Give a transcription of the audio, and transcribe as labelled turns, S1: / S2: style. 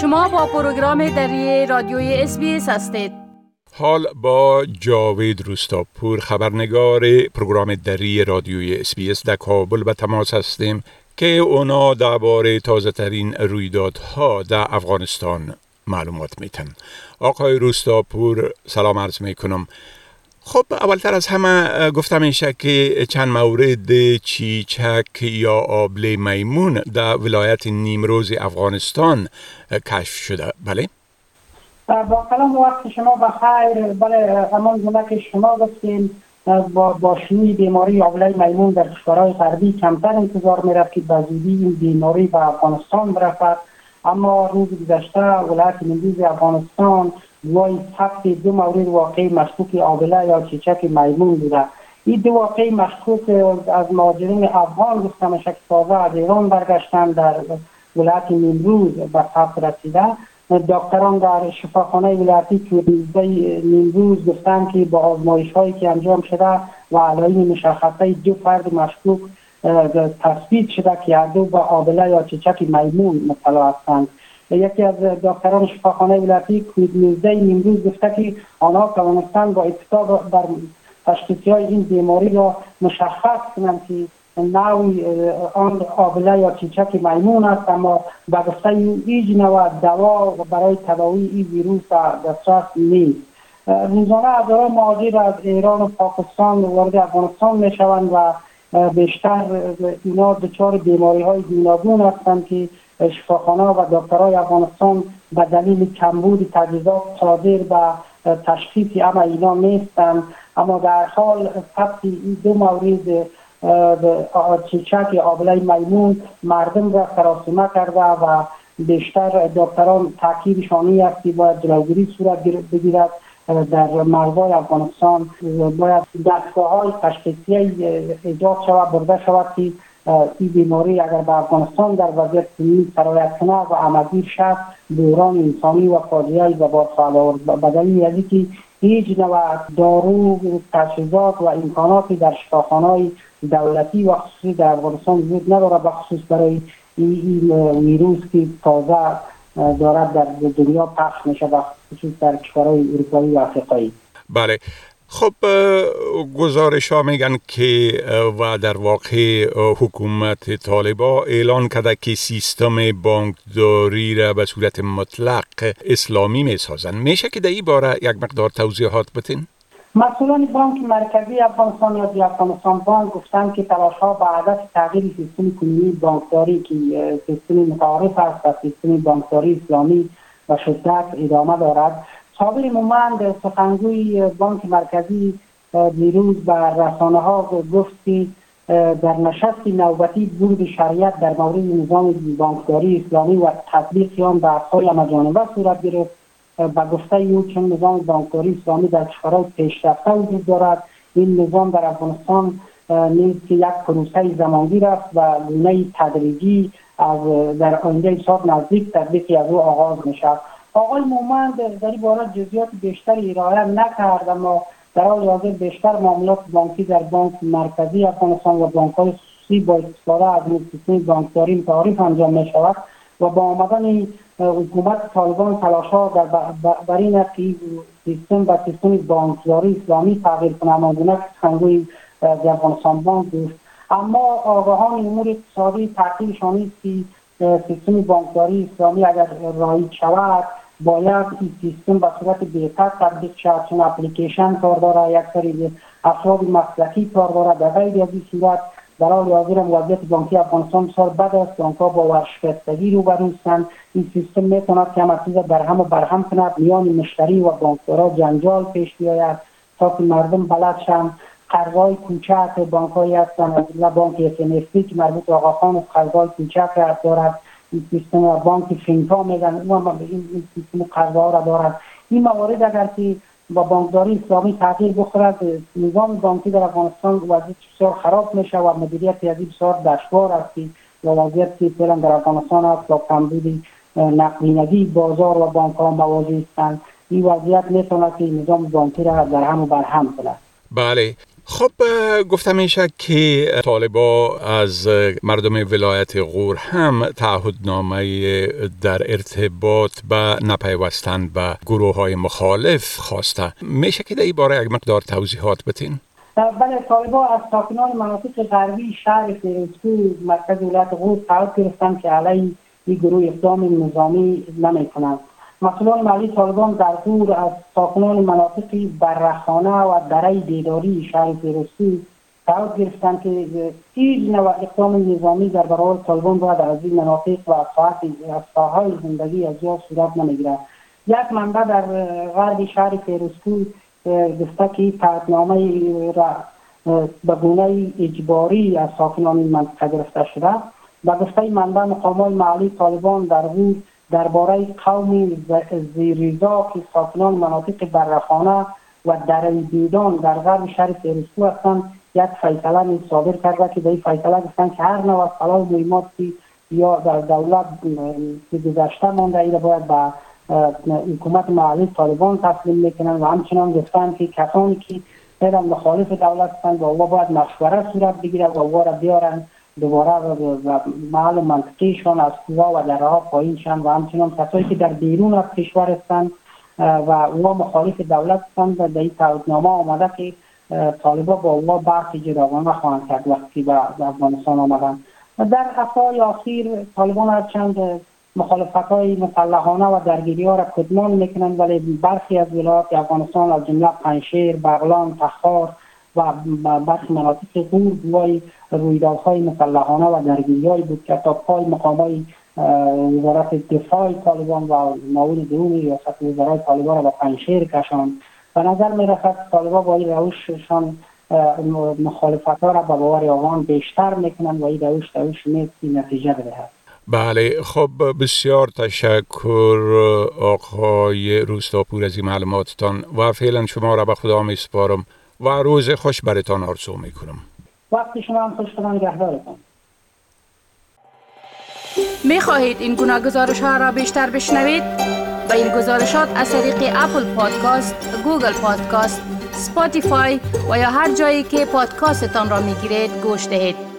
S1: شما با پروگرام دری رادیوی اس هستید.
S2: حال با جاوید روستاپور خبرنگار پروگرام دری رادیوی اس در کابل به تماس هستیم که اونا درباره تازه ترین رویدادها در افغانستان معلومات میتن آقای روستاپور سلام عرض می‌کنم. خب اولتر از همه گفته میشه که چند مورد چیچک یا آبله میمون در ولایت نیمروز افغانستان کشف شده. بله؟
S3: با کلام وقت شما بخیر. بله همان گونه که شما گفتیم با, با شیوع بیماری آبله میمون در کشورهای غربی کمتر انتظار می‌رفت که به زودی این بیماری به افغانستان برسد اما روز گذشته ولایت نیمروز افغانستان وای ثبت دو مورد واقعی مشکوک آبله یا چیچک میمون بوده. این دو واقعی مشکوک از مهاجرین افغان گفته میشه که تازه از ایران برگشتن در ولایت نیمروز به ثبت رسیده. دکتران در شفاخانه ولایتی که نیمروز گفتن که با آزمایش هایی که انجام شده و علائم مشخصه دو فرد مشکوک تثبیت شده که هر دو با آبله یا چیچک میمون مبتلا هستند. یکی از دکتران شفاخانه ولایتی کوید 19 نیمروز گفته که آنها توانستند با اتفاق بر تشخیصی های این بیماری را مشخص کنند که نوع آن آبله یا چیچک میمون است اما به گفته هیچ نوع دوا برای تداوی این ویروس دسترس نیست. روزانه هزاران مهاجر از ایران و پاکستان وارد افغانستان می شوند و بیشتر اینا دچار بیماری های گوناگون هستند که شفاخانه و دکترهای افغانستان به دلیل کمبود تجهیزات صادر به تشخیص اما اینا نیستند. اما در حال ثبت این دو مورد چیچک آبله میمون مردم را سراسیمه کرده و بیشتر دکتران تاکیدشانی است که باید جلوگیری صورت بگیرد در مرزهای افغانستان. باید دستگاه های تشخیصی ایجاد شود برده شود که این بیماری اگر به افغانستان در وضعیت سنی سرایت کنه و عمدیر شد دوران انسانی و فاجعه به بار خواهد آورد. به دلیل که هیچ نوع دارو تجهیزات و امکاناتی در شفاخانه‌های دولتی و خصوصی در افغانستان وجود نداره بخصوص برای این ویروس که تازه دارد در دنیا پخش میشه و خصوص در کشورهای اروپایی و افریقایی.
S2: بله. خب گزارش ها میگن که و در واقع حکومت طالبا اعلان کرده که سیستم بانکداری را به صورت مطلق اسلامی می سازن میشه که در این باره یک مقدار توضیحات بتین؟
S3: مسئولان بانک مرکزی افغانستان یا افغانستان بانک گفتن که تلاش ها به هدف تغییر سیستم کنونی بانکداری که سیستم متعارف است و سیستم بانکداری اسلامی و شدت ادامه دارد صابر مومند سخنگوی بانک مرکزی دیروز به رسانه ها گفت در نشست نوبتی بود شریعت در مورد نظام بانکداری اسلامی و تطبیق آن به های مجانبه صورت گرفت. به گفته او چون نظام بانکداری اسلامی در کشورهای پیشرفته وجود دارد این نظام در افغانستان نیز که یک پروسه زمانگیر است و گونه تدریجی از در آینده سال نزدیک تطبیقی از او آغاز می شود آقای مومند در این باره جزئیات بیشتری ارائه نکرد اما در حال حاضر بیشتر معاملات بانکی در بانک مرکزی افغانستان و بانک های خصوصی با استفاده از سیستم بانکداری تعریف انجام می شود و با آمدن حکومت طالبان تلاش ها بر این است که سیستم و سیستم بانکداری اسلامی تغییر کنه. اما گونه سخنگوی افغانستان بانک گفت اما آگاهان امور اقتصادی تاکیدشان است که سیستم بانکداری اسلامی اگر رایج شود باید این سیستم به صورت بهتر تطبیق شود. چون اپلیکیشن کار داره یک سری افراد مسلکی کار داره در غیر از این صورت در حال حاضر وضعیت بانکی افغانستان بسیار بد است. بانکها با ورشکستگی رو بروستند این سیستم می‌تواند که همه چیز برهم و برهم کند. میان مشتری و بانکدارا جنجال پیش بیاید تا که مردم بلد شند قرضای کوچک بانک هایی هستند. از بانک افنفتی که مربوط به آقاخان قرضای کوچک دارد. این سیستم بانک فینتا میگن اون این سیستم قرضه ها را دارد. این موارد اگر که با بانکداری اسلامی تغییر بخورد نظام بانکی در افغانستان وضعیت بسیار خراب میشه و مدیریت بسیار دشوار است که وضعیت که فعلا در افغانستان است با کمبود نقدینگی بازار و بانک ها مواجه هستند. این وضعیت می‌تونه که نظام بانکی را در هم و بر هم کند.
S2: بله. خب گفتم میشه که طالبا از مردم ولایت غور هم تعهدنامه در ارتباط به نپیوستن به گروه های مخالف خواسته میشه که در این باره یک مقدار توضیحات بتین؟
S3: بله طالبا از ساکنان مناطق غربی شهر فیروزکو مرکز ولایت غور تعهد گرفتن که علیه این گروه اقدام نظامی نمی کنند مسئولان محلی طالبان در دور از ساکنان مناطق برخانه و دره دیداری شهر فیروزکو تعهد گرفتند که هیچ نوع اقدام نظامی در برابر طالبان باید از این مناطق و از ساحه زندگی از جا صورت نمی‌گیرد. یک منبع در غرب شهر فیروزکو گفته که تعهدنامه را به گونه اجباری از ساکنان منطقه گرفته شده. و گفته منبع مقام محلی طالبان در غور درباره قوم زیریزا که ساکنان مناطق برخانه و در بیدان در غرب شهر فیروزکو هستند. یک فیصله صادر کرده که به این فیصله گفتن که هر نوع سلاح مهمات یا در دولت که گذشته مانده ایره باید به حکومت محلی طالبان تسلیم می‌کنن و همچنان گفتن که کسانی که غیر مخالف دولت هستند و او باید مشوره صورت بگیره و او را بیارن دوباره و محل منطقیشان از قوا و درها پایینشان و همچنان کسایی که در بیرون از کشور هستند و او مخالف دولت هستند و در این تعهدنامه آمده که طالبا با او بحث جداگانه خواهند کرد وقتی به افغانستان آمدن. در هفته اخیر طالبان از چند مخالفت های مسلحانه و درگیری ها را کدمان می‌کنند ولی برخی از ولایات افغانستان از جمله پنشیر، بغلان، تخار و برخی مناطق غور گوای رویدادهای مسلحانه و درگیری های بود که تا پای مقام های وزارت دفاع طالبان و معاون درون ریاست وزرای طالبان را به پنشیر کشان به نظر می رسد طالبان با این روششان مخالفت ها را به باور آوان بیشتر می‌کنند و این روش روش نیست نتیجه بدهد.
S2: بله خب بسیار تشکر آقای روستاپور از این معلوماتتان و فعلا شما را به خدا می سپارم و روز خوش برتان آرزو می کنم
S3: وقتی شما هم خوش نگهدارتان
S1: می خواهید این گناه گزارش ها را بیشتر بشنوید؟ با این گزارشات از طریق اپل پادکاست، گوگل پادکاست، سپاتیفای و یا هر جایی که پادکاستتان را می گیرید گوش دهید.